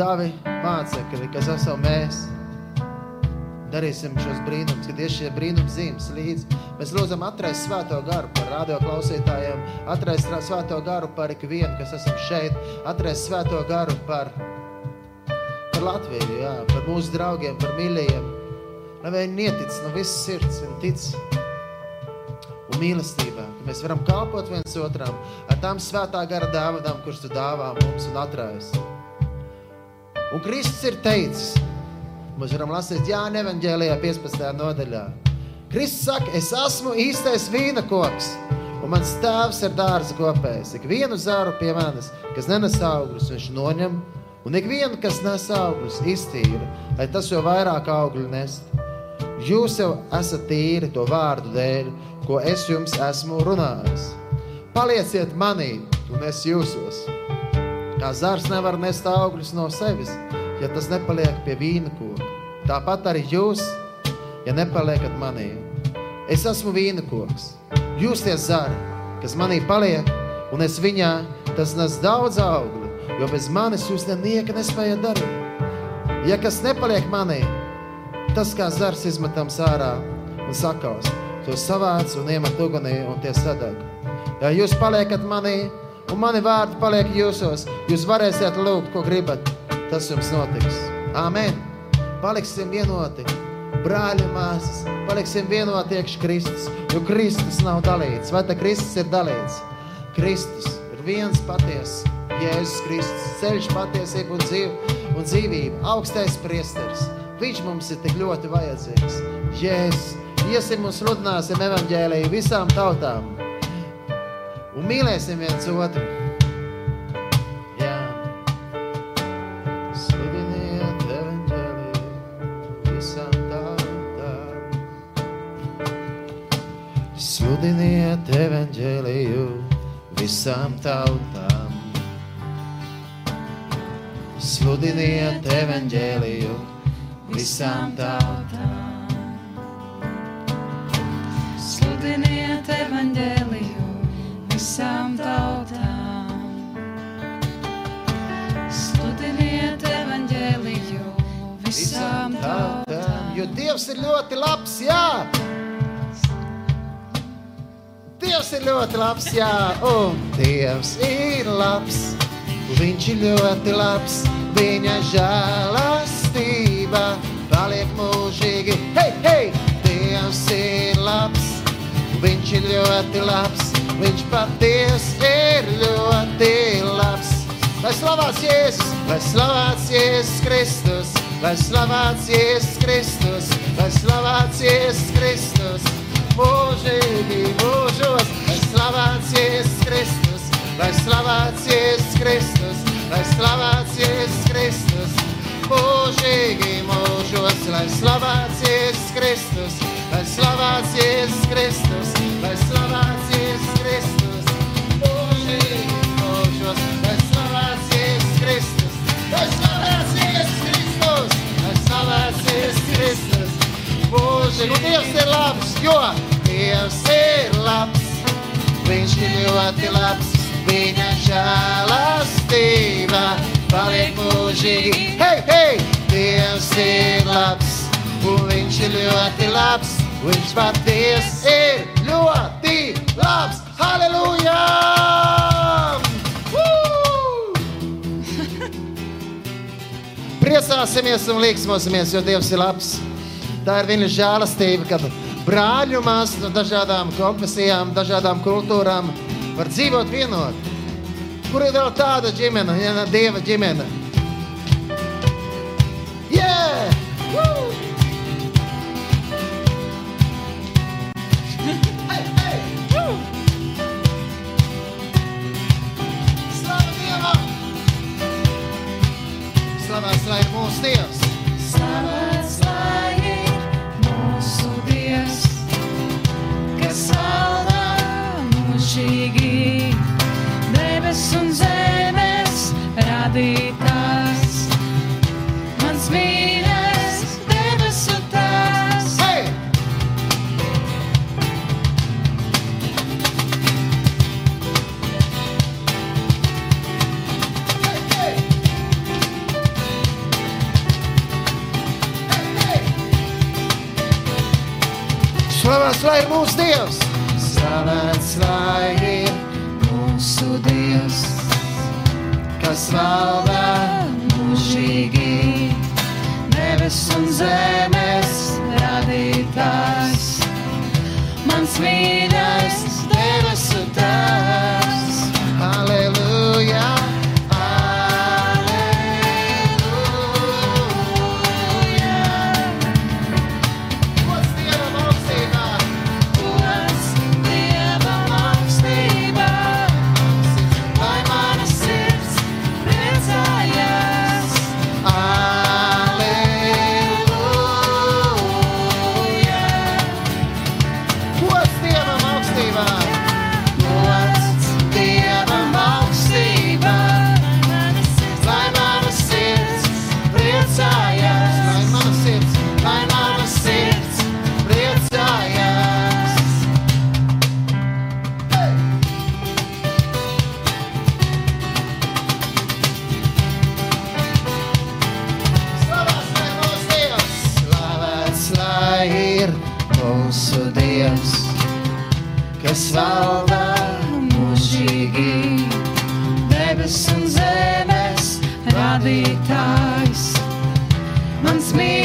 tavi mācekļi, kas esam mēs, darīsim šos brīnumus, kad ir šie brīnums zīmes līdzi. Mēs lūdzam atrast svēto garu par radio klausītājiem, atrast svēto garu par ikvienu, kas esam šeit, atrast svēto garu par, par Latviju, jā, par mūsu draugiem, par mīļajiem. Lai viņi nietic no visas sirds un tic un mīlestībā, ka mēs varam kalpot viens otram ar tām svētā gara dāvanām, kuras tu dāvā mums un atrājas. Un Kristus ir teicis, Mēs varam lasīt Jānis Evangelijā 15. nodaļā. Kristus saka, es esmu īstais vīna koks, un mans tēvs ir dārza kopējs. Ik vienu zāru pie manis, kas nenes augļus, viņš noņem, un ik vienu, kas nes augļus, iztīra, lai tas jau vairāk augļu nest. Jūs jau esat tīri to vārdu dēļ, ko es jums esmu runājis. Palieciet manī, un es jūsos. Kā zars nevar nest augļus no sevis, ja tas nepaliek pie vīna koka. Tāpat arī jūs, ja nepaliekat manī. Es esmu vīna koks. Jūs tie zari, kas manī paliek, un es viņā, tas nes daudz augļu, jo bez manis jūs nenieka nespējat darīt. Ja kas nepaliek manī, tas kā zars izmetams ārā un sakaus, to savāc un iemet ugunī un tie sadeg. Ja jūs paliekat manī, un mani vārdi paliek jūsos, jūs varēsiet lūgt, ko gribat, tas jums notiks. Āmen! Paliksim vienoti, brāļi māsas, paliksim vienoti iekš Kristus, jo Kristus nav dalīts. Vai tā Kristus ir dalīts? Kristus ir viens patiesa, Jēzus Kristus, ceļš patiesība un, dzīv, un dzīvība, augstais priesteris. Viņš mums ir tik ļoti vajadzīgs. Jēzus, iesim un sludināsim evaņģēliju visām tautām un mīlēsim viens otru. Sludiniet evaņģēliju visām tautām. Sludiniet evaņģēliju visām tautām. Sludiniet evaņģēliju visām tautām. Sludiniet evaņģēliju visām tautām. Jo Dievs ir ļoti labs, jā. Dievs ir ļoti labs, jā, un Dievs ir labs. Viņš ir ļoti labs, viņa žēlastība paliek mūžīgi. Hei, hei! Dievs ir labs, viņš ir ļoti labs, viņš patiesi ir ļoti labs. Lai slavēts Jēzus, lai slavēts Jēzus Kristus, lai slavēts Jēzus Kristus, lai slavēts Jēzus Kristus, mūžīgi mūžos, lai slavēts Jēzus Kristus, lai slavēts Jēzus Kristus, lai slavēts Jēzus Kristus, mūžīgi mūžos, lai slavēts Jēzus Kristus, lai slavēts Jēzus Kristus, lai slavēts Jēzus Kristus, mūžīgi mūžos, lai slavēts Jēzus Kristus, lai slavēts Jēzus Kristus, lai slavēts Jēzus Kristus, mūžīgi. Un Dievs ir labs, jo Dievs ir labs, Viņš ir ļoti labs, viņa žēlastība paliek mūžīgi. Hei, hei! Dievs ir labs, un viņš ir ļoti labs, viņš patiesi ir ļoti labs. Halleluja! Woo! Priecāsimies un līksmosimies, jo Dievs ir labs. Tā ir viņa žēlastība, kad māsas no dažādām konfesijām, dažādām kultūrām var dzīvot vienot. Kur ir vēl tāda ģimene, ja ne Dieva ģimene? Yeah! Woo! (laughs) Hey, hey! Woo! Slava Dievam! Slavēts, lai mūsu Dievs! ir mūsu Dievs. Slavēts lai ir mūsu Dievs, kas valda mūžīgi. Nevis un zemes radītājs, mans mīļais, debesu tēvs. mūsu Dievs, kas valda mūžīgi, debes un zemes vadītājs. Mans mīļākais.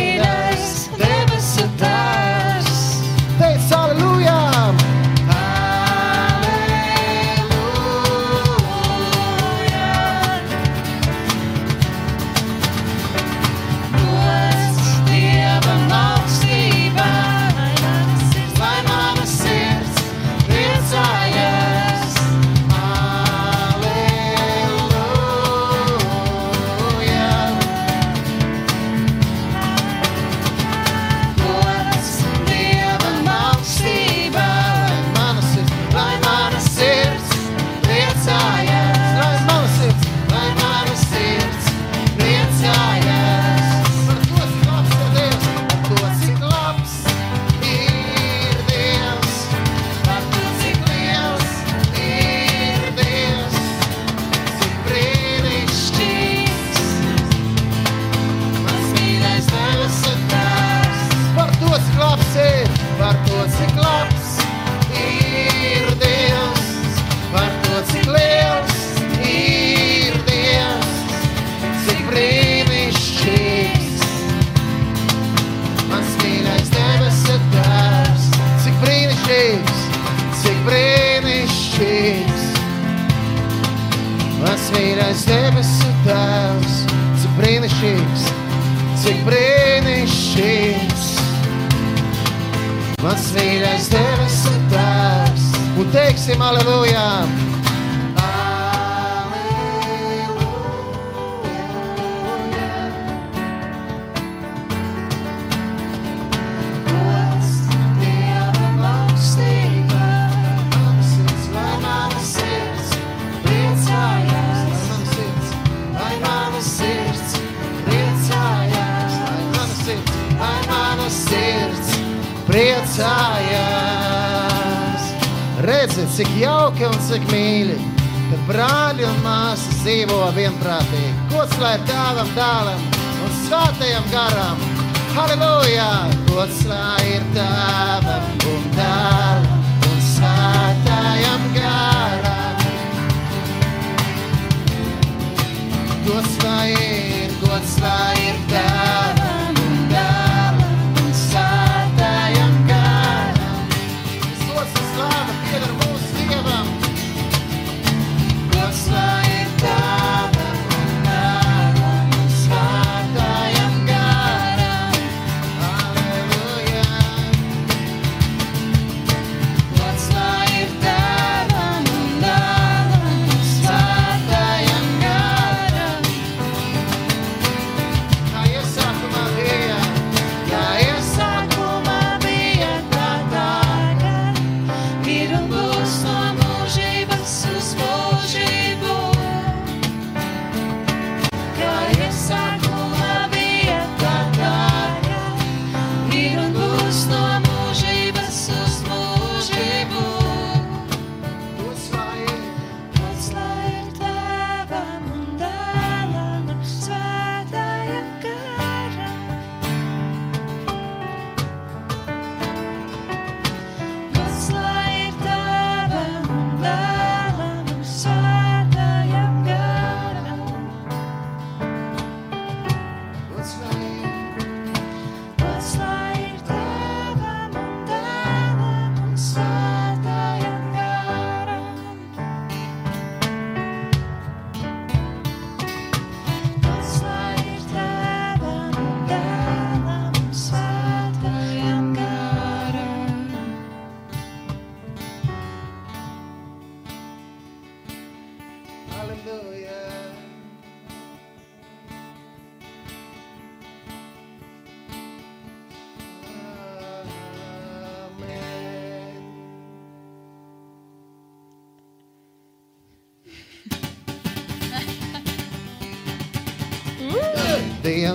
Hallelujah. zini, cik jauki un cik mīļi, kad brāļi un māsas dzīvo vienprātīgi. Gods lai tēvam, dēlam un svētajam garam! Halleluja! Gods lai ir tēvam un dēlam un svētajam garam! Gods lai ir, gods lai ir tēvam!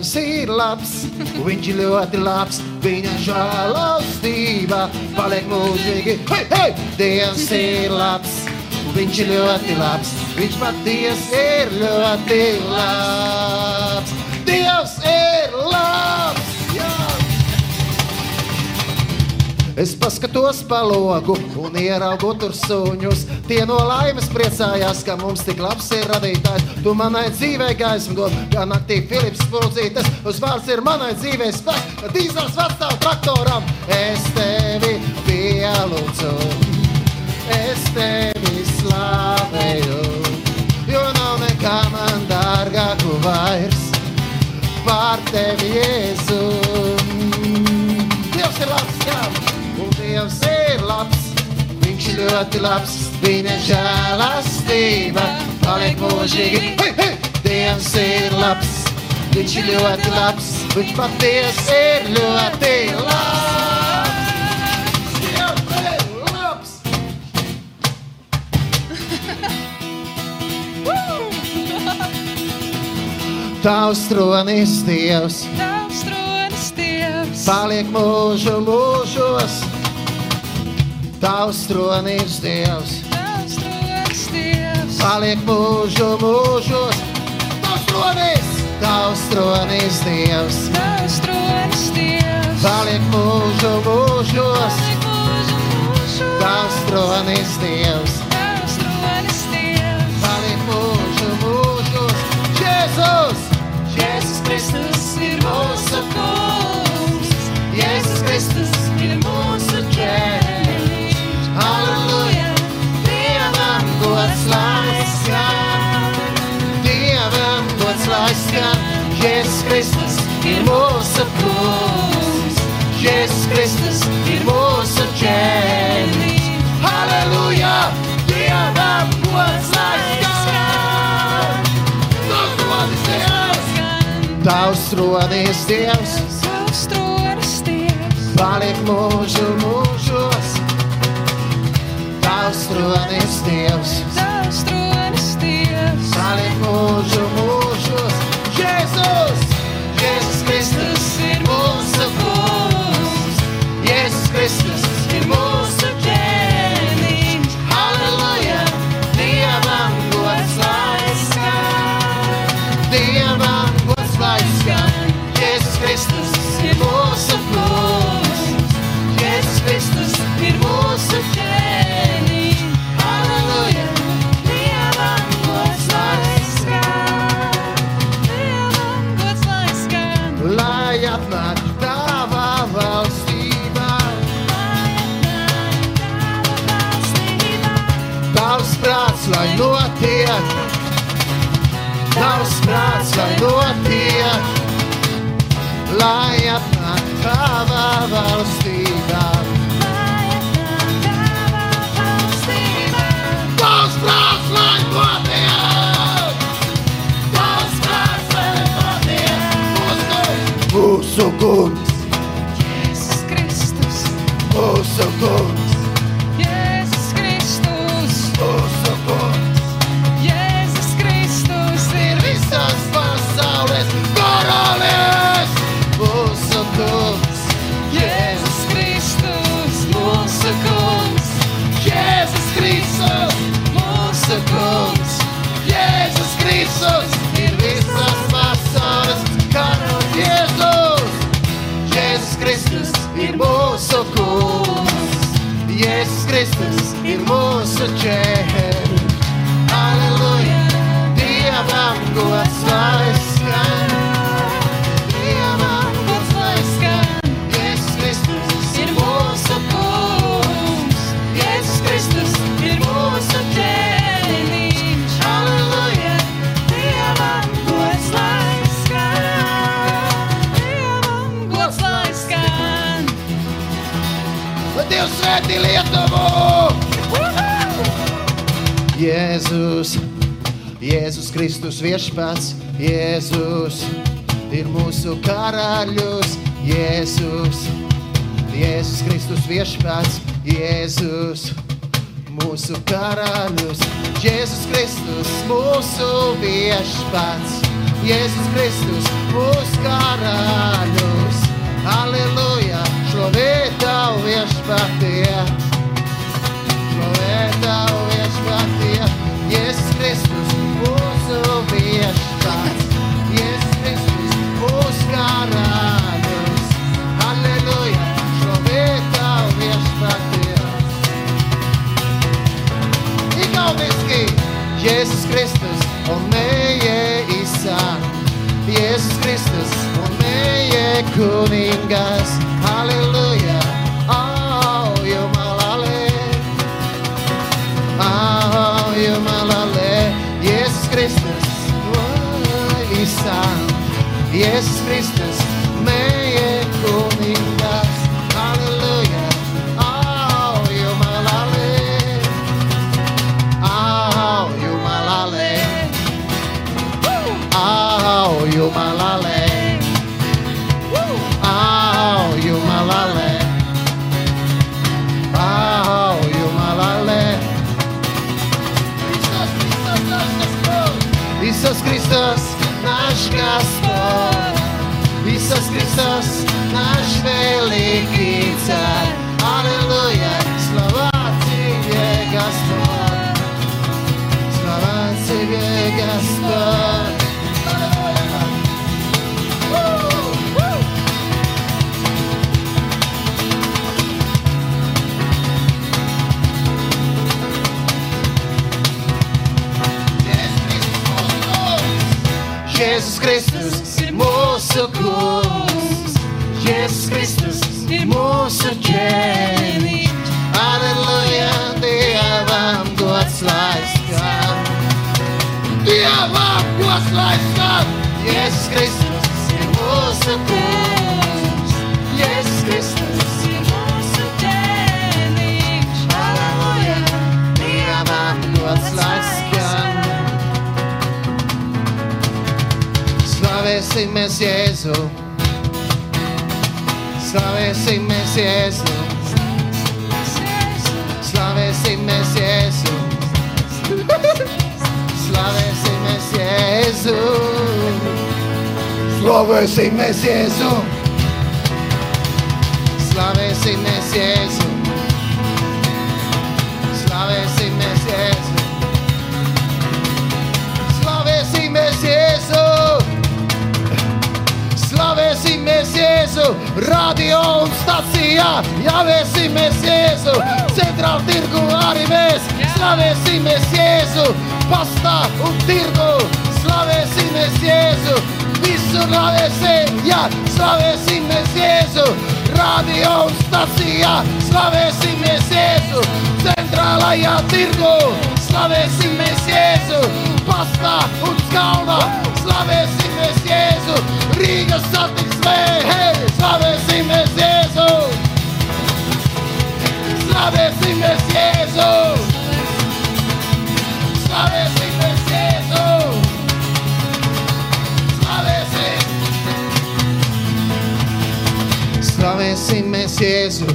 Dievs ir labs, viņš ir ļoti labs, viņa žēlastība paliek mūžīgi. Hei, hei! Dievs ir labs, viņš ir ļoti labs, viņš patiesi ir ļoti labs. Dievs ir labs! Es paskatos pa logu un ieraugu tur suņus. Tie no laimes priecājās, ka mums tik labs ir radītājs. Tu manai dzīvē gaismu dod, kā naktī Filips Spulcītes. Uz vārds ir manai dzīvē spēks, dīzels vecstāv traktoram. Es tevi pielūdzu, es tevi slavēju, jo nav nekā man dārgāku vairs pār tevi, Jēzu. Dievs ir labs, jā, Dievs ir labs. Viņš ir ļoti labs, viņa žēlastība paliek mūžīgi. Hei, hei! Dievs ir labs, viņš ir ļoti labs, viņš patiesi ir ļoti labs. Dievs ir labs! (laughs) Tavs tronis, Dievs, Tavs tronis Dievs, paliek mūžu mūžos. Tavs tronis, Dievs, Tavs Dievs, paliek mūžu mūžos. Tavs tronis, tavs tronis, Dievs, Tavs tronis Dievs, paliek mūžu mūžos. Tavs tronis, Dievs, Tavs tronis Dievs, paliek mūžu mūžos. Jēzus! Jēzus Kristus ir mūsu kungs, Jēzus Kristus ir mūsu ķēniņš. Lai skan, Dievam gods lai skan. Jēzus Kristus ir mūsu kungs, Jēzus Kristus ir mūsu ķēniņš. Halleluja! Dievam gods lai skan. Tavs rodas Dievs, Tavs rodas Dievs, Savs tronis Dievs, paliek mūžu mūžos. Tavs rodas Dievs, Tavs tronis Mūsu kungs, Jēzus Kristus, mūsu kungs, Jēzus Jēzus. Jēzus Kristus viešpats, Jēzus ir mūsu karaļus, Jēzus, Jēzus Kristus viešpats, Jēzus mūsu karaļus, Jēzus Kristus mūsu viešpats, Jēzus Kristus mūsu karaļus. Halleluja, šlovē tavu viešpatie, Jēzus Kristus un mēje Isā. Jēzus Kristus un mēje kuningas. Halleluja, oh, jumalale. Oh, jumalale. Jēzus Kristus, oh, Isā. Jēzus Kristus, náš kastor. Isus Kristus, náš veliký car. Aleluja, slova Tebie, Gospod. Slova Tebie, Gospod. Jēzus Kristus ir mūsu kungs. Jēzus Kristus ir mūsu ķēniņš. Aleluja, Dievam gods lai skan. Dievam gods lai skan. Slavēsimies Jēzu. Slavēsimies Jēzu. Slavēsimies Jēzu. Slavēsimies Jēzu. Slavēsimies Jēzu. Slavēsimies Jēzu. Slavēsimies Jēzu, radio un stacijā, jāvēsimies Jēzu, centrāla tirgu arī mēs, slavēsimies Jēzu, pastā un tirgu, slavēsimies Jēzu, visur slavēsim, jā, slavēsimies Jēzu, radio un stacijā, slavēsimies Jēzu, centrālajā tirgu, slavēsimies Jēzu, pastā un skalnā, slavēsimies Jēzu, Rīgas satiksmē, hei, slavēsimies Jēzu! Slavēsimies Jēzu! Slavēsimies Jēzu! Slavēsim! Slavēsimies Jēzu,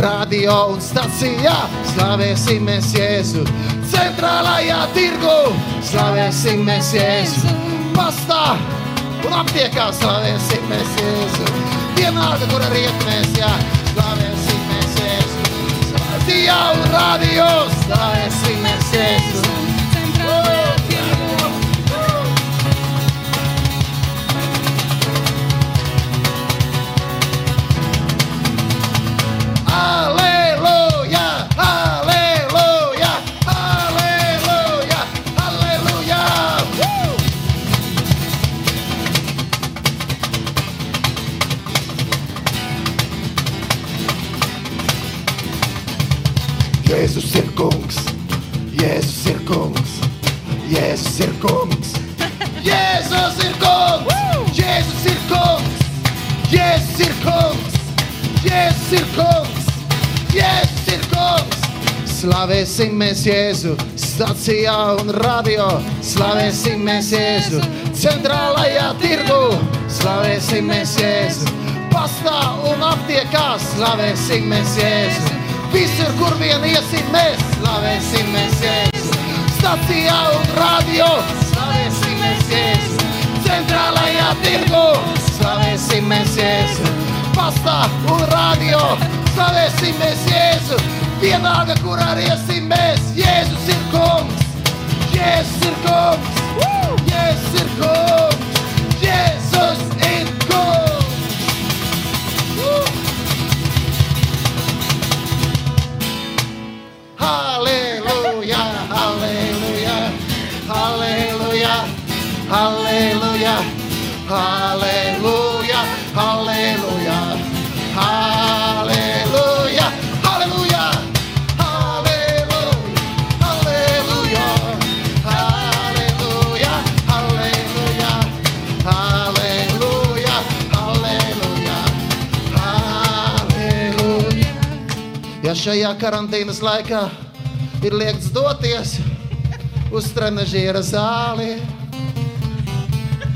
radio un stacijā, slavēsimies Jēzu, centrālajā tirgu, slavēsimies Jēzu, pastā un aptiekā slavēsimies Jēzu, vienalga, kur arī iet mēs, jā, slavēsimies Jēzu, stacijā un radio, slavēsimies Jēzu. Kungs, Jēzus ir kungs, Slavēsim mēs Jēzu stacijā un radio. Slavēsim mēs Jēzu centrālajā tirgu. Slavēsim mēs Jēzu pastā un aptiekā. Slavēsim mēs Jēzu. Visur, kur vien iesim mēs, slavēsim mēs Jēzu. Stacijā un radio. Slavēsim mēs Jēzu. Centrālajā tirgu. Slavēsim mēs Jēzu. Pastā un radio. Slavēsim mēs Jēzu. Vienalga, kur arī iesim mēs. Jēzus ir kungs. Jēzus ir kungs. Jēzus ir kungs. Jēzus ir kungs. Halleluja, halleluja, halleluja, halleluja, halleluja, halleluja, šajā karantīnas laikā ir liegts doties uz trenižera zāli.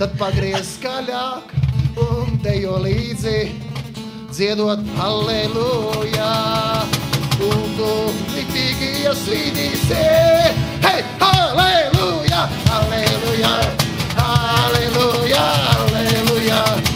Tad pagriez skaļāk un dejo līdzi, dziedot aleluja. Un tu mitīgi iesvītīsi, hei, aleluja, aleluja, aleluja, aleluja. aleluja.